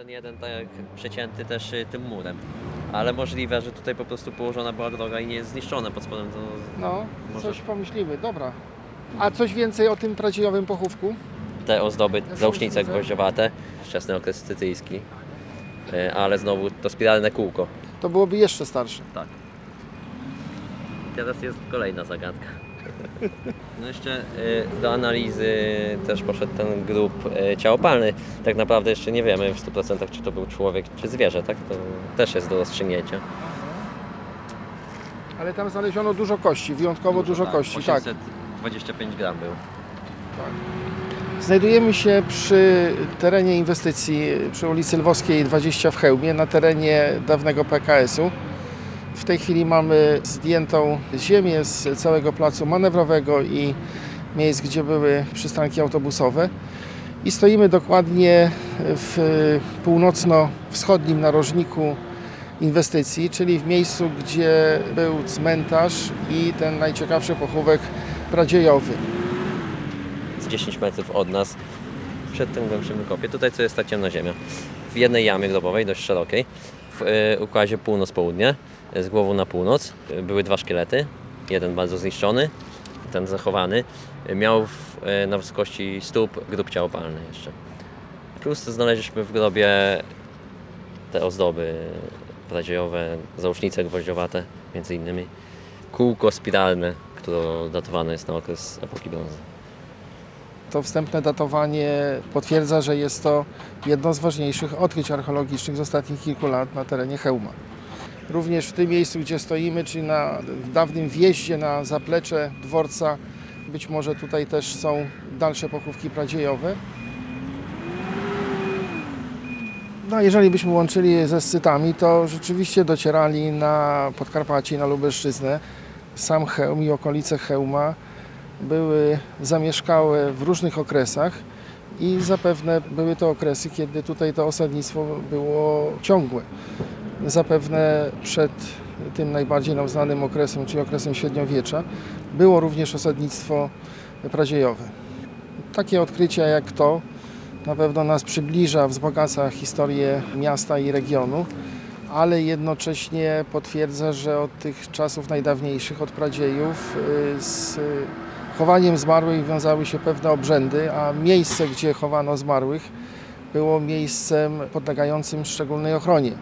ten jeden tak przecięty też y, tym murem. Ale możliwe, że tutaj po prostu położona była droga i nie jest zniszczone pod spodem. To No, Może- coś pomyślimy, dobra. A coś więcej o tym pradziejowym pochówku? te ozdoby, zausznice gwoździowate, wczesny okres scytyjski. Y, Ale znowu to spiralne kółko. To byłoby jeszcze starsze. Tak. Teraz jest kolejna zagadka. No jeszcze y, do analizy też poszedł ten grób y, ciałopalny. Tak naprawdę jeszcze nie wiemy w 100% czy to był człowiek czy zwierzę, tak? To też jest do rozstrzygnięcia. Ale tam znaleziono dużo kości, wyjątkowo dużo, tak, kości, tak. 825 gram był. Znajdujemy się przy terenie inwestycji przy ulicy Lwowskiej 20 w Chełmie, na terenie dawnego PKS-u. W tej chwili mamy zdjętą ziemię z całego placu manewrowego i miejsc, gdzie były przystanki autobusowe. I stoimy dokładnie w północno-wschodnim narożniku inwestycji, czyli w miejscu, gdzie był cmentarz i ten najciekawszy pochówek pradziejowy. z 10 metrów od nas, przed tym głębszym wykopie. Tutaj co jest ta ciemna ziemia. W jednej jamie grobowej, dość szerokiej, w y, układzie północ-południe, z głową na północ, były dwa szkielety. Jeden bardzo zniszczony, ten zachowany. Miał w, y, na wysokości stóp grób ciałopalny jeszcze. Plus znaleźliśmy w grobie te ozdoby pradziejowe, zausznice gwoździowate między innymi. Kółko spiralne, które datowane jest na okres epoki brązu. To wstępne datowanie potwierdza, że jest to jedno z ważniejszych odkryć archeologicznych z ostatnich kilku lat na terenie Chełma. Również w tym miejscu, gdzie stoimy, czyli na dawnym wjeździe na zaplecze dworca, być może tutaj też są dalsze pochówki pradziejowe. No, jeżeli byśmy łączyli ze Scytami, to rzeczywiście docierali na Podkarpacie, na Lubelszczyznę. Sam Chełm i okolice Chełma były zamieszkałe w różnych okresach i zapewne były to okresy, kiedy tutaj to osadnictwo było ciągłe. Zapewne przed tym najbardziej nam znanym okresem, czyli okresem średniowiecza, było również osadnictwo pradziejowe. Takie odkrycia jak to na pewno nas przybliża, wzbogaca historię miasta i regionu, ale jednocześnie potwierdza, że od tych czasów najdawniejszych, od pradziejów, y, z chowaniem zmarłych wiązały się pewne obrzędy, a miejsce, gdzie chowano zmarłych, było miejscem podlegającym szczególnej ochronie.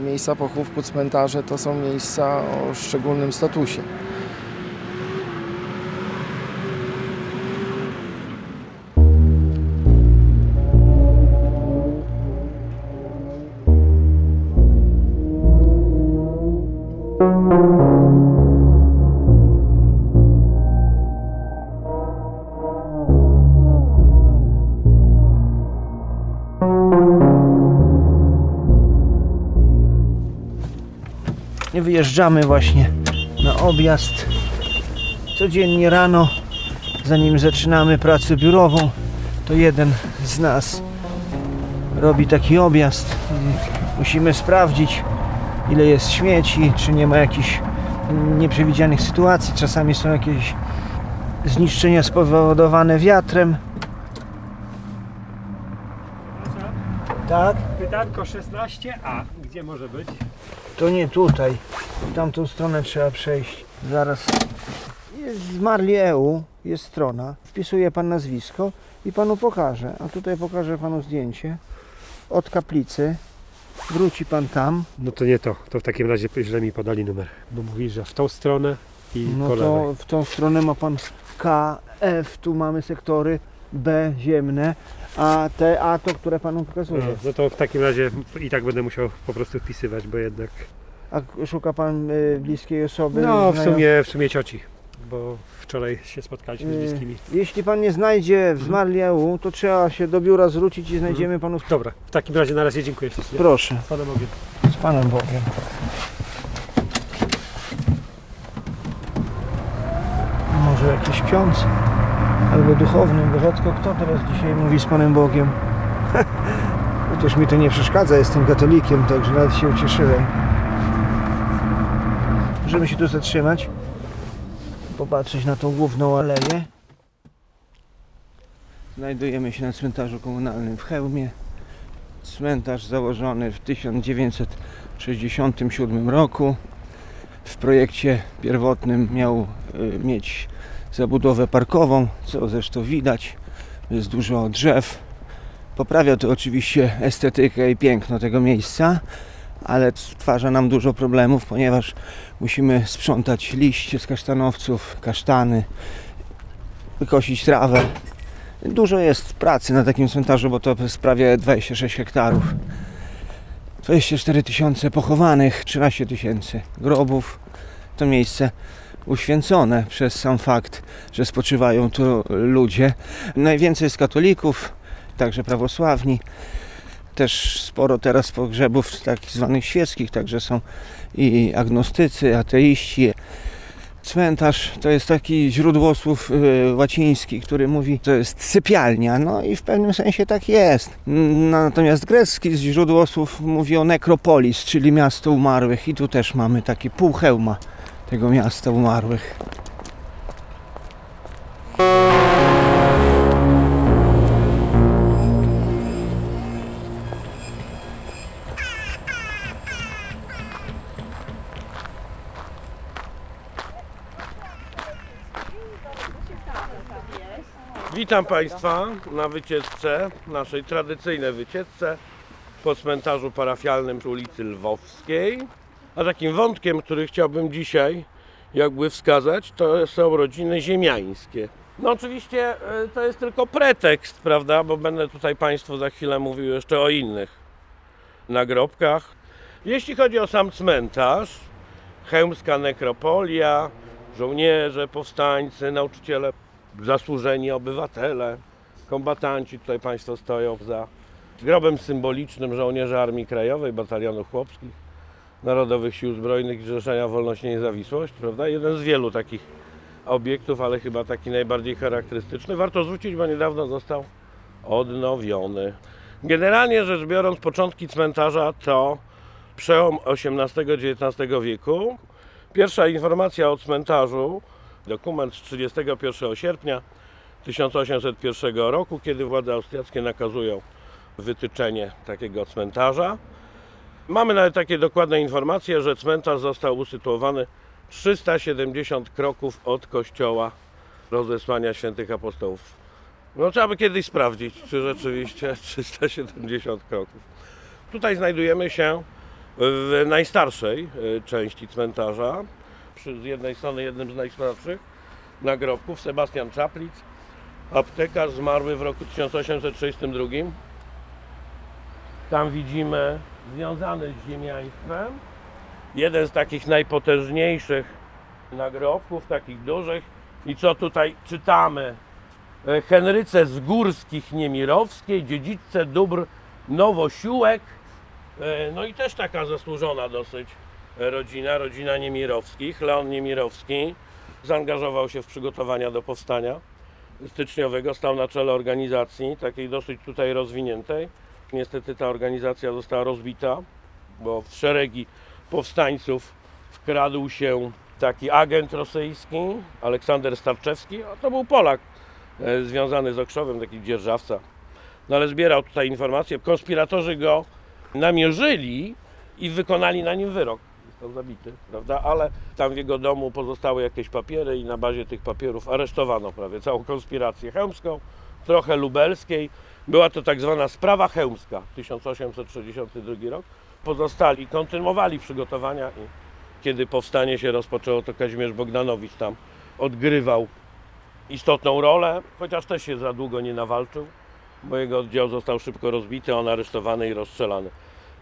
Miejsca pochówku, cmentarze to są miejsca o szczególnym statusie. Wyjeżdżamy właśnie na objazd. Codziennie rano, zanim zaczynamy pracę biurową, to jeden z nas robi taki objazd. Musimy sprawdzić, ile jest śmieci, czy nie ma jakichś nieprzewidzianych sytuacji. Czasami są jakieś zniszczenia spowodowane wiatrem. Tak? Pytanko 16a. Gdzie może być? To nie tutaj. W tamtą stronę trzeba przejść. Zaraz. Jest z Marli EU, jest strona. Wpisuje pan nazwisko i panu pokażę. A tutaj pokażę panu zdjęcie od kaplicy. Wróci pan tam. No to nie to. To w takim razie źle mi podali numer. Bo mówi, że w tą stronę i No po lewej. to w tą stronę ma pan K, F, tu mamy sektory B ziemne, a te A to, które panu No, pokazuję. no to w takim razie i tak będę musiał po prostu wpisywać, bo jednak. A szuka pan y, bliskiej osoby? No w sumie w sumie cioci. Bo wczoraj się spotkaliśmy z Y, bliskimi. Jeśli pan nie znajdzie w Zmarli EU, to trzeba się do biura zwrócić i znajdziemy panu. Dobra, w takim razie na razie dziękuję ślicznie. Proszę, Z Panem Bogiem. z Panem Bogiem. Może jakiś ksiądz albo duchowny, bo rzadko kto teraz dzisiaj mówi z Panem Bogiem. Chociaż mi to nie przeszkadza, jestem katolikiem, także nawet się ucieszyłem. Możemy się tu zatrzymać, popatrzeć na tą główną aleję. Znajdujemy się na cmentarzu komunalnym w Chełmie. Cmentarz założony w 1967 roku. W projekcie pierwotnym miał y, mieć zabudowę parkową, co zresztą widać. Jest dużo drzew. Poprawia to oczywiście estetykę i piękno tego miejsca, ale stwarza nam dużo problemów, ponieważ musimy sprzątać liście z kasztanowców, kasztany, wykosić trawę. Dużo jest pracy na takim cmentarzu, bo to jest prawie 26 hektarów. 24 tysiące pochowanych, 13 tysięcy grobów. To miejsce uświęcone przez sam fakt, że spoczywają tu ludzie. Najwięcej jest katolików, także prawosławni. Też sporo teraz pogrzebów tak zwanych świeckich, także są i agnostycy, ateiści. Cmentarz to jest taki źródłosłów y, łaciński, który mówi, to jest sypialnia, no i w pewnym sensie tak jest. Natomiast grecki z źródłosłów mówi o nekropolis, czyli miasto umarłych i tu też mamy taki pół hełma tego miasta umarłych. Witam Państwa na wycieczce, naszej tradycyjnej wycieczce po cmentarzu parafialnym przy ulicy Lwowskiej. A takim wątkiem, który chciałbym dzisiaj jakby wskazać, to są rodziny ziemiańskie. No oczywiście e, to jest tylko pretekst, prawda, bo będę tutaj Państwu za chwilę mówił jeszcze o innych nagrobkach. Jeśli chodzi o sam cmentarz, chełmska nekropolia, żołnierze, powstańcy, nauczyciele zasłużeni obywatele, kombatanci, tutaj Państwo stoją za grobem symbolicznym żołnierzy Armii Krajowej, Batalionów Chłopskich, Narodowych Sił Zbrojnych i Zrzeszenia Wolność i Niezawisłość, prawda? Jeden z wielu takich obiektów, ale chyba taki najbardziej charakterystyczny. Warto zwrócić, bo niedawno został odnowiony. Generalnie rzecz biorąc, początki cmentarza to przełom XVIII-XIX wieku. Pierwsza informacja o cmentarzu dokument z 31 sierpnia 1801 roku, kiedy władze austriackie nakazują wytyczenie takiego cmentarza. Mamy nawet takie dokładne informacje, że cmentarz został usytuowany 370 kroków od kościoła rozesłania świętych apostołów. No trzeba by kiedyś sprawdzić, czy rzeczywiście 370 kroków. Tutaj znajdujemy się w najstarszej y, części cmentarza, przy, z jednej strony jednym z najstarszych nagrobków, Sebastian Czaplic, aptekarz zmarły w roku 1832. Tam widzimy związany z ziemiaństwem jeden z takich najpotężniejszych nagrobków, takich dużych. I co tutaj czytamy? E, Henryce z Górskich Niemirowskiej, dziedziczce dóbr Nowosiłek. E, No i też taka zasłużona dosyć rodzina, rodzina Niemirowskich. Leon Niemirowski zaangażował się w przygotowania do powstania styczniowego, stał na czele organizacji, takiej dosyć tutaj rozwiniętej. Niestety ta organizacja została rozbita, bo w szeregi powstańców wkradł się taki agent rosyjski, Aleksander Starczewski, a to był Polak e, związany z Okrzowem, taki dzierżawca. No ale zbierał tutaj informacje. Konspiratorzy go namierzyli i wykonali na nim wyrok. Został zabity, prawda? Ale tam w jego domu pozostały jakieś papiery i na bazie tych papierów aresztowano prawie całą konspirację chełmską, trochę lubelskiej. Była to tak zwana sprawa chełmska, 1862 rok. Pozostali kontynuowali przygotowania i kiedy powstanie się rozpoczęło, to Kazimierz Bogdanowicz tam odgrywał istotną rolę, chociaż też się za długo nie nawalczył, bo jego oddział został szybko rozbity, on aresztowany i rozstrzelany.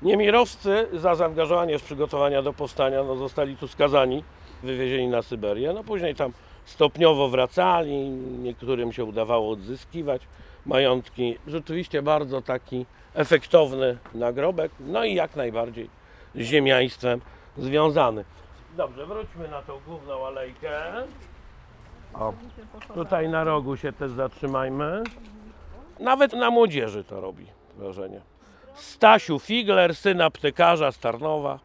Niemirowscy za zaangażowanie w przygotowania do powstania no, zostali tu skazani, wywiezieni na Syberię. No później tam stopniowo wracali, niektórym się udawało odzyskiwać majątki. Rzeczywiście bardzo taki efektowny nagrobek, no i jak najbardziej z ziemiaństwem związany. Dobrze, wróćmy na tą główną alejkę. O, tutaj na rogu się też zatrzymajmy. Nawet na młodzieży to robi wrażenie. Stasiu Figler, syn aptekarza z Tarnowa.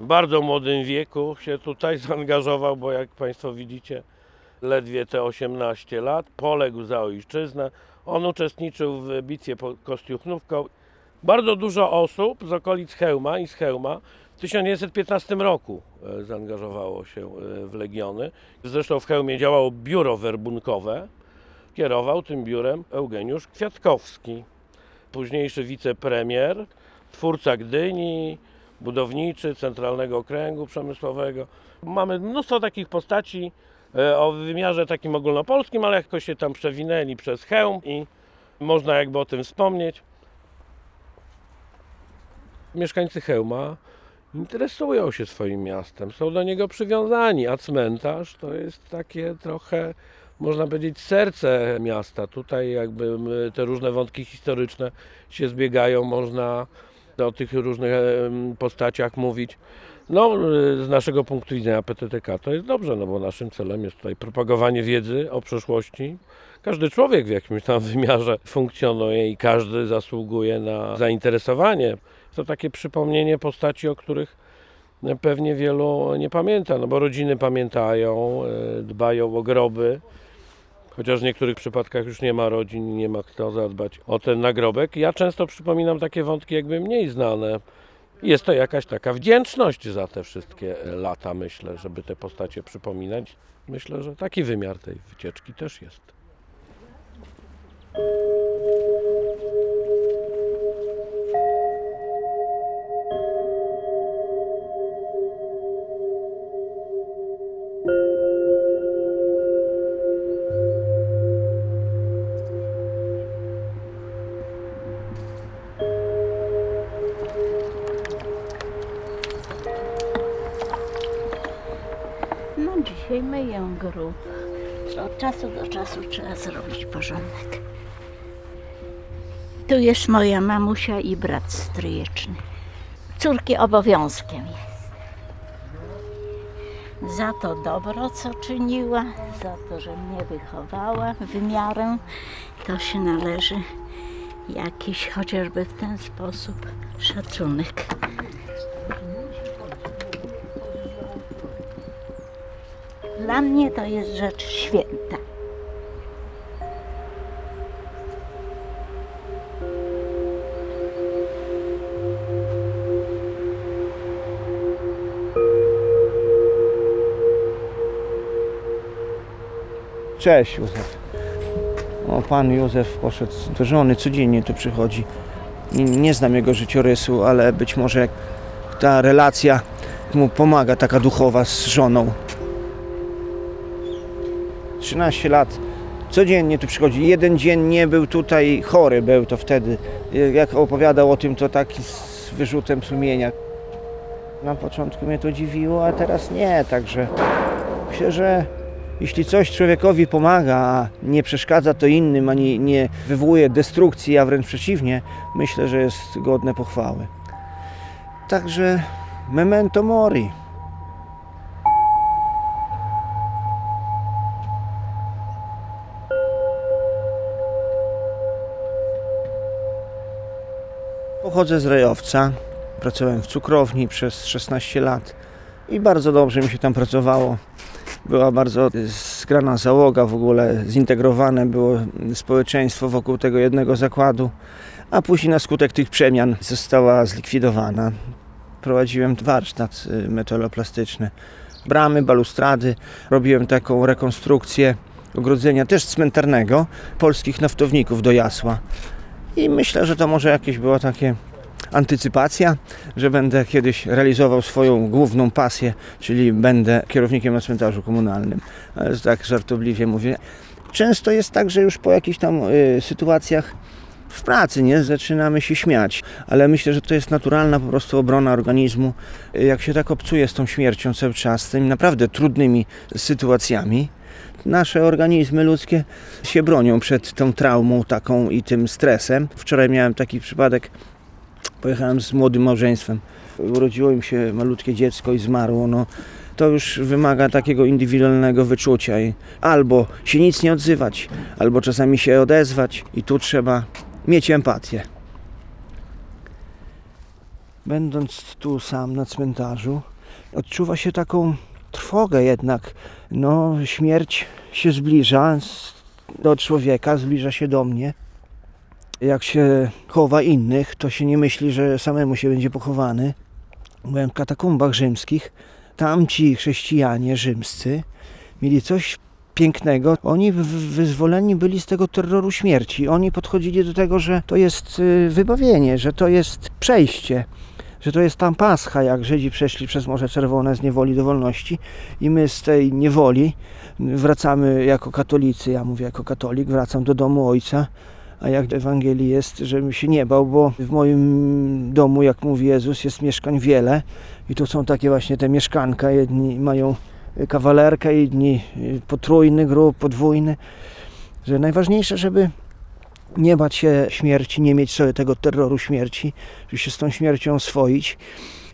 W bardzo młodym wieku się tutaj zaangażował, bo jak Państwo widzicie, ledwie te 18 lat. Poległ za ojczyznę. On uczestniczył w bitwie pod Kostiuchnówką Bardzo dużo osób z okolic Chełma i z Chełma w 1915 roku e, zaangażowało się e, w Legiony. Zresztą w Chełmie działało biuro werbunkowe. Kierował tym biurem Eugeniusz Kwiatkowski, późniejszy wicepremier, twórca Gdyni, budowniczy Centralnego Okręgu Przemysłowego. Mamy mnóstwo takich postaci e, o wymiarze takim ogólnopolskim, ale jakoś się tam przewinęli przez Chełm i można jakby o tym wspomnieć. Mieszkańcy Chełma interesują się swoim miastem, są do niego przywiązani, a cmentarz to jest takie trochę, można powiedzieć, serce miasta. Tutaj jakby te różne wątki historyczne się zbiegają, można o tych różnych em, postaciach mówić. No, z naszego punktu widzenia PTTK to jest dobrze, no bo naszym celem jest tutaj propagowanie wiedzy o przeszłości. Każdy człowiek w jakimś tam wymiarze funkcjonuje i każdy zasługuje na zainteresowanie. To takie przypomnienie postaci, o których pewnie wielu nie pamięta, no bo rodziny pamiętają, y, dbają o groby. Chociaż w niektórych przypadkach już nie ma rodzin, nie ma kto zadbać o ten nagrobek. Ja często przypominam takie wątki jakby mniej znane. Jest to jakaś taka wdzięczność za te wszystkie lata, myślę, żeby te postacie przypominać. Myślę, że taki wymiar tej wycieczki też jest. Porządek. Tu jest moja mamusia i brat stryjeczny. Córki obowiązkiem jest. Za to dobro, co czyniła, za to, że mnie wychowała w miarę, to się należy jakiś chociażby w ten sposób szacunek. Dla mnie to jest rzecz święta. Cześć Józef. O, pan Józef poszedł do żony, codziennie tu przychodzi. Nie, nie znam jego życiorysu, ale być może ta relacja mu pomaga, taka duchowa z żoną. 13 lat, codziennie tu przychodzi. Jeden dzień nie był tutaj, chory był to wtedy. Jak opowiadał o tym, to taki z wyrzutem sumienia. Na początku mnie to dziwiło, a teraz nie, także myślę, że jeśli coś człowiekowi pomaga, a nie przeszkadza to innym, ani nie wywołuje destrukcji, a wręcz przeciwnie, myślę, że jest godne pochwały. Także memento mori. Pochodzę z Rejowca. Pracowałem w cukrowni przez 16 lat i bardzo dobrze mi się tam pracowało. Była bardzo zgrana załoga w ogóle, zintegrowane było społeczeństwo wokół tego jednego zakładu, a później na skutek tych przemian została zlikwidowana. Prowadziłem warsztat y, metaloplastyczny, bramy, balustrady, robiłem taką rekonstrukcję ogrodzenia też cmentarnego polskich naftowników do Jasła. I myślę, że to może jakieś było takie antycypacja, że będę kiedyś realizował swoją główną pasję, czyli będę kierownikiem na cmentarzu komunalnym. Tak żartobliwie mówię. Często jest tak, że już po jakichś tam y, sytuacjach w pracy nie zaczynamy się śmiać, ale myślę, że to jest naturalna po prostu obrona organizmu. Jak się tak obcuje z tą śmiercią cały czas, z tymi naprawdę trudnymi sytuacjami, nasze organizmy ludzkie się bronią przed tą traumą taką i tym stresem. Wczoraj miałem taki przypadek, pojechałem z młodym małżeństwem. Urodziło im się malutkie dziecko i zmarło. No, to już wymaga takiego indywidualnego wyczucia. I albo się nic nie odzywać, albo czasami się odezwać i tu trzeba mieć empatię. Będąc tu sam na cmentarzu, odczuwa się taką trwogę jednak. No, śmierć się zbliża do człowieka, zbliża się do mnie. Jak się chowa innych, to się nie myśli, że samemu się będzie pochowany. Byłem w katakumbach rzymskich. Tamci chrześcijanie rzymscy mieli coś pięknego. Oni wyzwoleni byli z tego terroru śmierci. Oni podchodzili do tego, że to jest y, wybawienie, że to jest przejście, że to jest tam Pascha, jak Żydzi przeszli przez Morze Czerwone z niewoli do wolności i my z tej niewoli wracamy jako katolicy, ja mówię jako katolik, wracam do domu Ojca, a jak w Ewangelii jest, żebym się nie bał, bo w moim domu, jak mówi Jezus, jest mieszkań wiele i tu są takie właśnie te mieszkanka, jedni mają kawalerkę, inni y, potrójny grób, podwójny, że najważniejsze, żeby nie bać się śmierci, nie mieć sobie tego terroru śmierci, żeby się z tą śmiercią oswoić.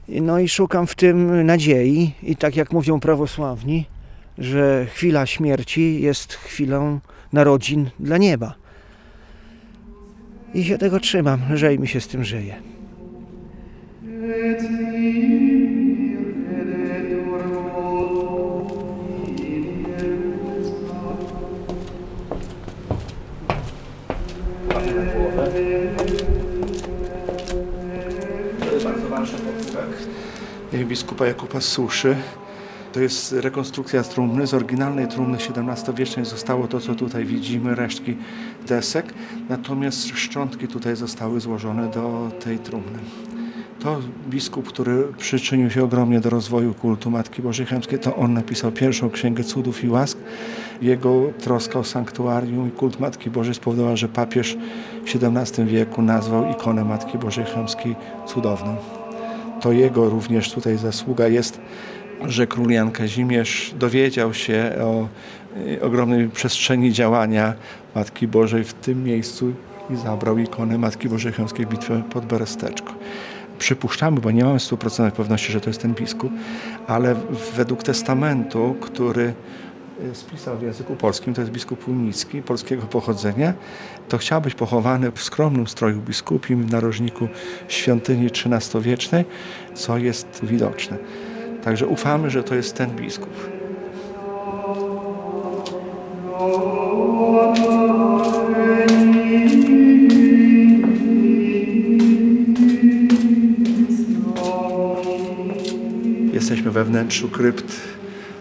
No i szukam w tym nadziei i tak jak mówią prawosławni, że chwila śmierci jest chwilą narodzin dla nieba. I się tego trzymam, lżej mi się z tym żyje. Ważny pochówek biskupa Jakuba Suszy. To jest rekonstrukcja trumny. Z oryginalnej trumny XVII-wiecznej zostało to, co tutaj widzimy, resztki desek. Natomiast szczątki tutaj zostały złożone do tej trumny. To biskup, który przyczynił się ogromnie do rozwoju kultu Matki Bożej Chemskiej, to on napisał pierwszą księgę cudów i łask. Jego troska o sanktuarium i kult Matki Bożej spowodowała, że papież w XVII wieku nazwał ikonę Matki Bożej Chemskiej cudowną. To jego również tutaj zasługa jest, że król Jan Kazimierz dowiedział się o y, ogromnej przestrzeni działania Matki Bożej w tym miejscu i zabrał ikonę Matki Bożej Chemskiej w bitwę pod Beresteczko. Przypuszczamy, bo nie mamy stuprocentowej pewności, że to jest ten biskup, ale według testamentu, który y, spisał w języku polskim, to jest biskup unicki, polskiego pochodzenia, to chciał być pochowany w skromnym stroju biskupim w narożniku świątyni XIII-wiecznej, co jest widoczne. Także ufamy, że to jest ten biskup. Jesteśmy we wnętrzu krypt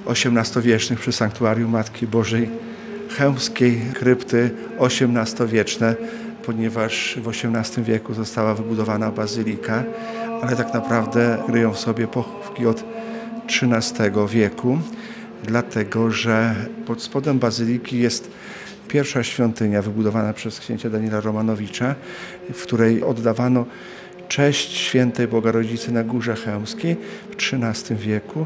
XVIII-wiecznych przy sanktuarium Matki Bożej chełmskiej, krypty XVIII-wieczne, ponieważ w XVIII wieku została wybudowana bazylika, ale tak naprawdę kryją w sobie pochówki od XIII wieku, dlatego że pod spodem bazyliki jest pierwsza świątynia wybudowana przez księcia Daniela Romanowicza, w której oddawano cześć świętej Bogarodzicy na Górze Chełmskiej w XIII wieku.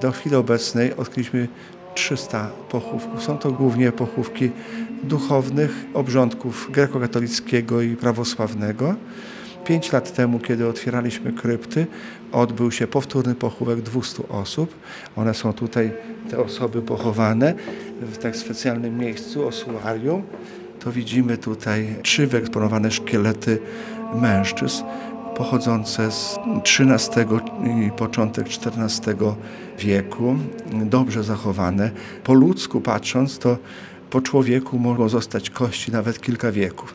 Do chwili obecnej odkryliśmy 300 pochówków. Są to głównie pochówki duchownych, obrządków grekokatolickiego i prawosławnego. Pięć lat temu, kiedy otwieraliśmy krypty, odbył się powtórny pochówek 200 osób. One są tutaj, te osoby pochowane w tak specjalnym miejscu, ossuarium. To widzimy tutaj trzy wyeksponowane szkielety mężczyzn pochodzące z XIII i początek XIV wieku, dobrze zachowane. Po ludzku patrząc, to po człowieku mogą zostać kości nawet kilka wieków.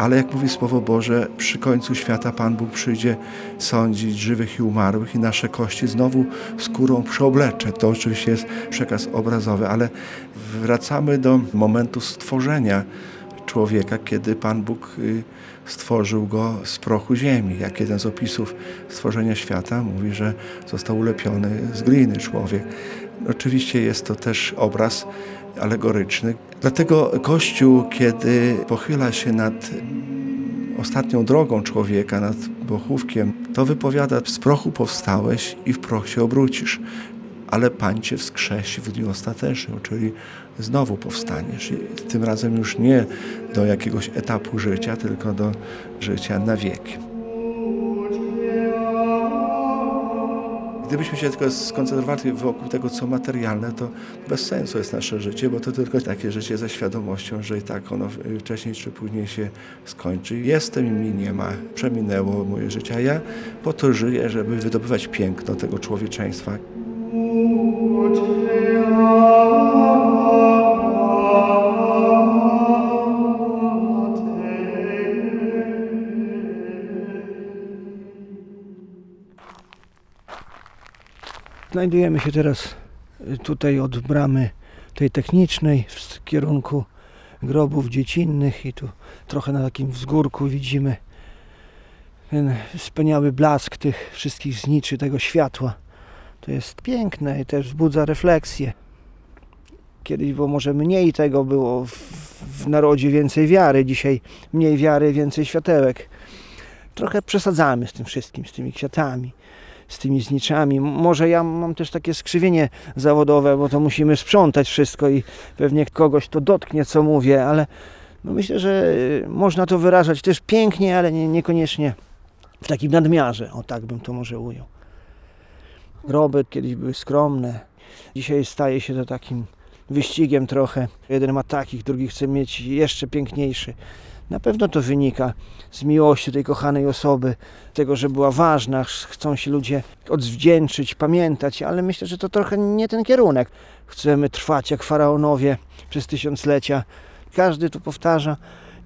Ale jak mówi Słowo Boże, przy końcu świata Pan Bóg przyjdzie sądzić żywych i umarłych i nasze kości znowu skórą przeoblecze. To oczywiście jest przekaz obrazowy, ale wracamy do momentu stworzenia człowieka, kiedy Pan Bóg y, stworzył go z prochu ziemi. Jak jeden z opisów stworzenia świata mówi, że został ulepiony z gliny człowiek. Oczywiście jest to też obraz alegoryczny. Dlatego Kościół, kiedy pochyla się nad ostatnią drogą człowieka, nad pochówkiem, to wypowiada z prochu powstałeś i w proch się obrócisz ale Pan Cię wskrzesi w dniu ostatecznym, czyli znowu powstaniesz. I tym razem już nie do jakiegoś etapu życia, tylko do życia na wieki. Gdybyśmy się tylko skoncentrowali wokół tego, co materialne, to bez sensu jest nasze życie, bo to tylko takie życie ze świadomością, że i tak ono wcześniej czy później się skończy. Jestem i mnie nie ma. Przeminęło moje życie, a ja po to żyję, żeby wydobywać piękno tego człowieczeństwa. Znajdujemy się teraz y, tutaj od bramy tej technicznej w kierunku grobów dziecinnych i tu trochę na takim wzgórku widzimy ten wspaniały blask tych wszystkich zniczy, tego światła. To jest piękne i też wzbudza refleksję. Kiedyś było może mniej tego było w, w narodzie, więcej wiary. Dzisiaj mniej wiary, więcej światełek. Trochę przesadzamy z tym wszystkim, z tymi kwiatami, z tymi zniczami. Może ja mam też takie skrzywienie zawodowe, bo to musimy sprzątać wszystko i pewnie kogoś to dotknie, co mówię, ale no myślę, że y, można to wyrażać też pięknie, ale nie, niekoniecznie w takim nadmiarze. O tak bym to może ujął. Groby kiedyś były skromne. Dzisiaj staje się to takim wyścigiem trochę. Jeden ma takich, drugi chce mieć jeszcze piękniejszy. Na pewno to wynika z miłości tej kochanej osoby, tego, że była ważna, ch- chcą się ludzie odwdzięczyć, pamiętać, ale myślę, że to trochę nie ten kierunek. Chcemy trwać jak faraonowie przez tysiąclecia. Każdy tu powtarza,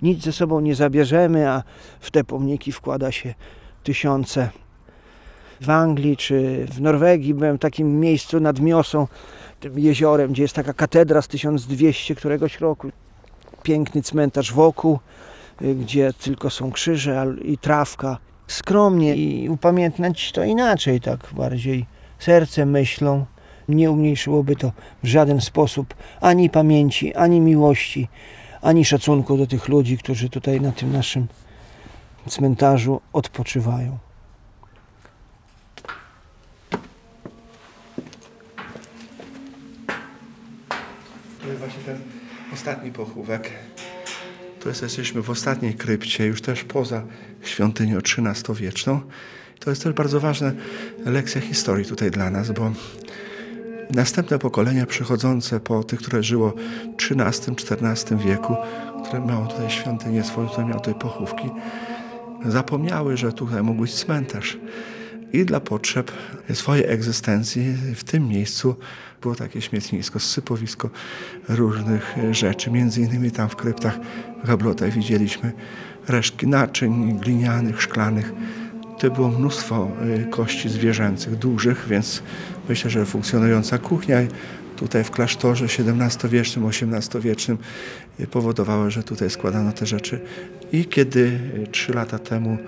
nic ze sobą nie zabierzemy, a w te pomniki wkłada się tysiące. W Anglii czy w Norwegii byłem w takim miejscu nad Miosą, tym jeziorem, gdzie jest taka katedra z 1200 któregoś roku. Piękny cmentarz wokół, gdzie tylko są krzyże i trawka. Skromnie i upamiętniać to inaczej, tak bardziej sercem, myślą. Nie umniejszyłoby to w żaden sposób ani pamięci, ani miłości, ani szacunku do tych ludzi, którzy tutaj na tym naszym cmentarzu odpoczywają. To jest właśnie ten ostatni pochówek. Tu jest, jesteśmy w ostatniej krypcie, już też poza świątynią XIII-wieczną. To jest też bardzo ważna lekcja historii tutaj dla nas, bo następne pokolenia przychodzące po tych, które żyło w XIII-XIV wieku, które miało tutaj świątynię swoją, które tutaj pochówki, zapomniały, że tutaj mógł być cmentarz. I dla potrzeb swojej egzystencji w tym miejscu było takie śmietnisko, sypowisko różnych rzeczy. Między innymi tam w kryptach w Gablotach widzieliśmy resztki naczyń glinianych, szklanych. To było mnóstwo y, kości zwierzęcych, dużych, więc myślę, że funkcjonująca kuchnia tutaj w klasztorze XVII-wiecznym, XVIII-wiecznym powodowało, że tutaj składano te rzeczy. I kiedy y, trzy lata temu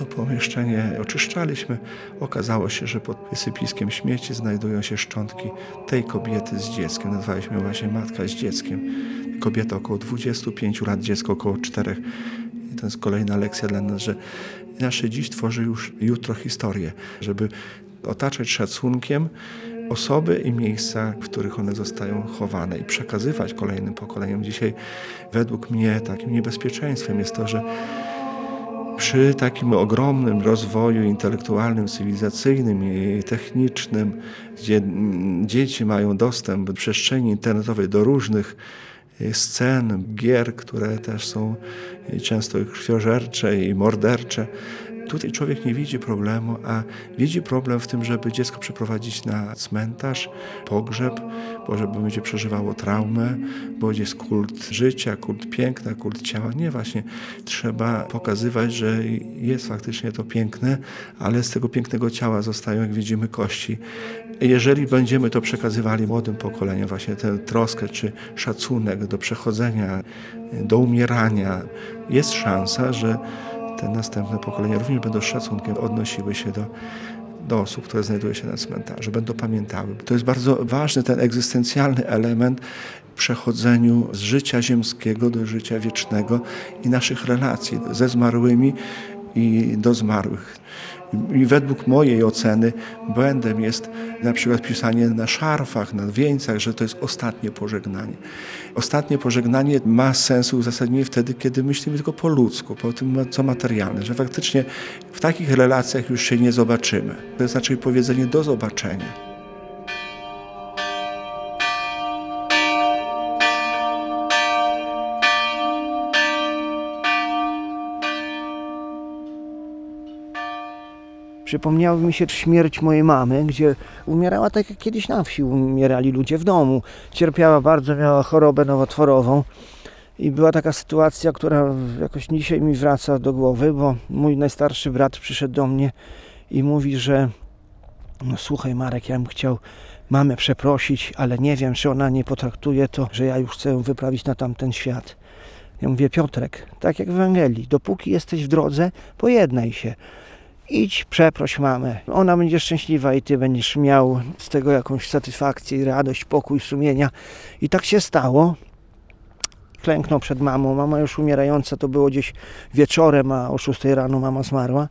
to pomieszczenie oczyszczaliśmy, okazało się, że pod wysypiskiem śmieci znajdują się szczątki tej kobiety z dzieckiem. Nazwaliśmy właśnie matka z dzieckiem. Kobieta około 25 lat, dziecko około 4. I to jest kolejna lekcja dla nas, że nasze dziś tworzy już jutro historię, żeby otaczać szacunkiem osoby i miejsca, w których one zostają chowane i przekazywać kolejnym pokoleniom. Dzisiaj według mnie takim niebezpieczeństwem jest to, że przy takim ogromnym rozwoju intelektualnym, cywilizacyjnym i technicznym, gdzie dzieci mają dostęp do przestrzeni internetowej, do różnych y, scen, gier, które też są y, często krwiożercze i mordercze. Tutaj człowiek nie widzi problemu, a widzi problem w tym, żeby dziecko przeprowadzić na cmentarz, pogrzeb, bo żeby będzie przeżywało traumę, bo jest kult życia, kult piękna, kult ciała. Nie, właśnie trzeba pokazywać, że jest faktycznie to piękne, ale z tego pięknego ciała zostają, jak widzimy, kości. Jeżeli będziemy to przekazywali młodym pokoleniom, właśnie tę troskę czy szacunek do przechodzenia, do umierania, jest szansa, że te następne pokolenia również będą z szacunkiem odnosiły się do, do osób, które znajdują się na cmentarzu, będą pamiętały. To jest bardzo ważny ten egzystencjalny element przechodzeniu z życia ziemskiego do życia wiecznego i naszych relacji ze zmarłymi i do zmarłych. I według mojej oceny błędem jest na przykład pisanie na szarfach, na wieńcach, że to jest ostatnie pożegnanie. Ostatnie pożegnanie ma sens uzasadnienie wtedy, kiedy myślimy tylko po ludzku, po tym, co materialne, że faktycznie w takich relacjach już się nie zobaczymy. To jest raczej powiedzenie do zobaczenia. Przypomniała mi się śmierć mojej mamy, gdzie umierała tak jak kiedyś na wsi umierali ludzie w domu. Cierpiała bardzo, miała chorobę nowotworową. I była taka sytuacja, która jakoś dzisiaj mi wraca do głowy, bo mój najstarszy brat przyszedł do mnie i mówi, że No słuchaj Marek, ja bym chciał mamę przeprosić, ale nie wiem, czy ona nie potraktuje to, że ja już chcę wyprawić na tamten świat. Ja mówię, Piotrek, tak jak w Ewangelii, dopóki jesteś w drodze, pojednaj się. Idź, przeproś mamę. Ona będzie szczęśliwa i ty będziesz miał z tego jakąś satysfakcję, radość, pokój sumienia. I tak się stało. Klęknął przed mamą. Mama już umierająca, to było gdzieś wieczorem, a o 6 rano mama zmarła.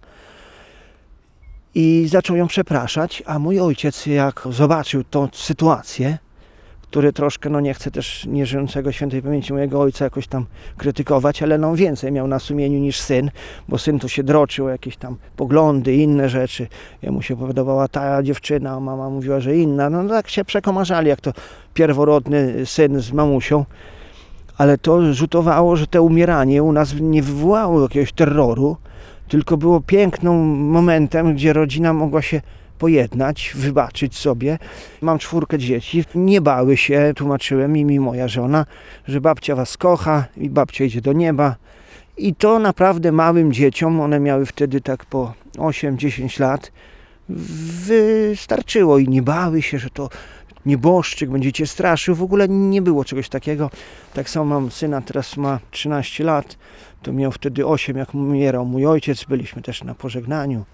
I zaczął ją przepraszać, a mój ojciec, jak zobaczył tą sytuację, który troszkę, no nie chcę też nieżyjącego świętej pamięci mojego ojca jakoś tam krytykować, ale no więcej miał na sumieniu niż syn, bo syn to się droczył o jakieś tam poglądy, inne rzeczy. Jemu się podobała ta dziewczyna, a mama mówiła, że inna. No tak się przekomarzali, jak to pierworodny syn z mamusią. Ale to rzutowało, że to umieranie u nas nie wywołało jakiegoś terroru, tylko było pięknym momentem, gdzie rodzina mogła się pojednać, wybaczyć sobie. Mam czwórkę dzieci, nie bały się, tłumaczyłem im i moja żona, że babcia was kocha i babcia idzie do nieba. I to naprawdę małym dzieciom, one miały wtedy tak po 8-10 lat, wystarczyło i nie bały się, że to nieboszczyk będzie cię straszył. W ogóle nie było czegoś takiego. Tak samo mam syna, teraz ma 13 lat, to miał wtedy 8, jak umierał mój ojciec. Byliśmy też na pożegnaniu.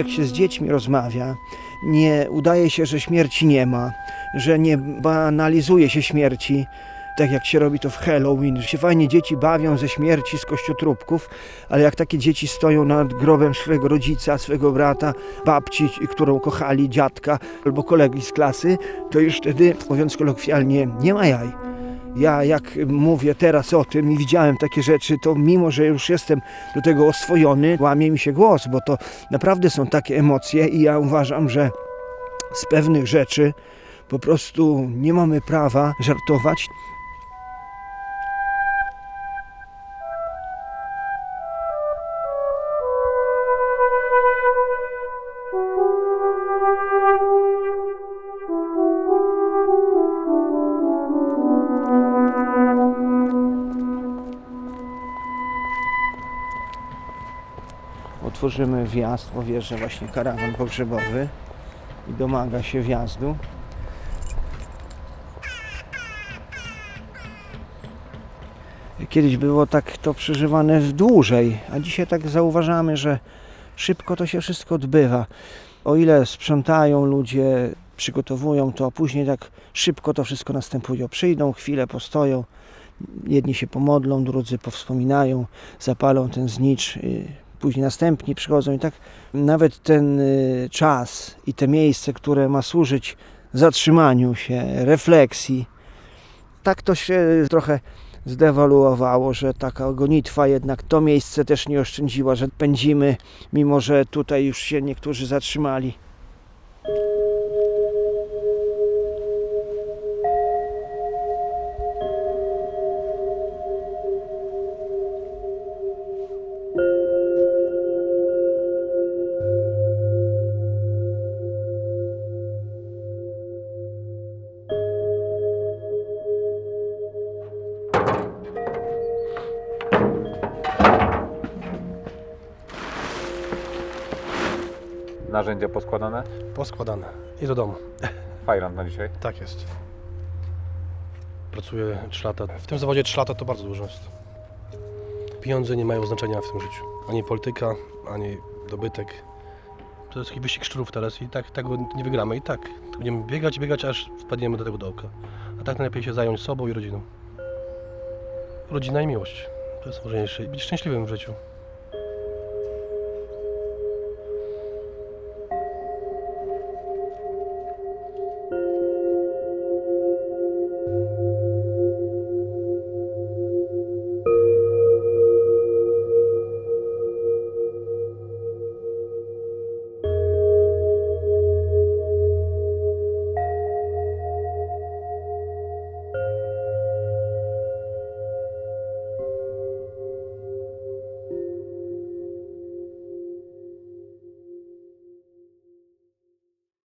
Jak się z dziećmi rozmawia, nie udaje się, że śmierci nie ma, że nie banalizuje się śmierci, tak jak się robi to w Halloween, że się fajnie dzieci bawią ze śmierci z kościotrupków, ale jak takie dzieci stoją nad grobem swojego rodzica, swojego brata, babci, którą kochali, dziadka albo kolegi z klasy, to już wtedy, mówiąc kolokwialnie, nie ma jaj. Ja jak mówię teraz o tym i widziałem takie rzeczy, to mimo, że już jestem do tego oswojony, łamie mi się głos, bo to naprawdę są takie emocje i ja uważam, że z pewnych rzeczy po prostu nie mamy prawa żartować. Otworzymy wjazd, bo wjeżdża właśnie karawan pogrzebowy i domaga się wjazdu. Kiedyś było tak to przeżywane dłużej, a dzisiaj tak zauważamy, że szybko to się wszystko odbywa. O ile sprzątają ludzie, przygotowują to, a później tak szybko to wszystko następuje. Przyjdą, chwilę postoją, jedni się pomodlą, drudzy powspominają, zapalą ten znicz, y, później następni przychodzą i tak nawet ten y, czas i te miejsce, które ma służyć zatrzymaniu się, refleksji, tak to się trochę zdewaluowało, że taka gonitwa jednak to miejsce też nie oszczędziła, że pędzimy, mimo że tutaj już się niektórzy zatrzymali. Narzędzia poskładane? Poskładane i do domu. Fajran na dzisiaj. Tak jest. Pracuję 3 lata. W tym zawodzie 3 lata to bardzo dużo jest. Pieniądze nie mają znaczenia w tym życiu. Ani polityka, ani dobytek. To jest taki wyścig szczurów teraz i tak tego nie wygramy. I tak będziemy biegać, biegać, aż wpadniemy do tego dołka. A tak najlepiej się zająć sobą i rodziną. Rodzina i miłość. To jest ważniejsze. I być szczęśliwym w życiu.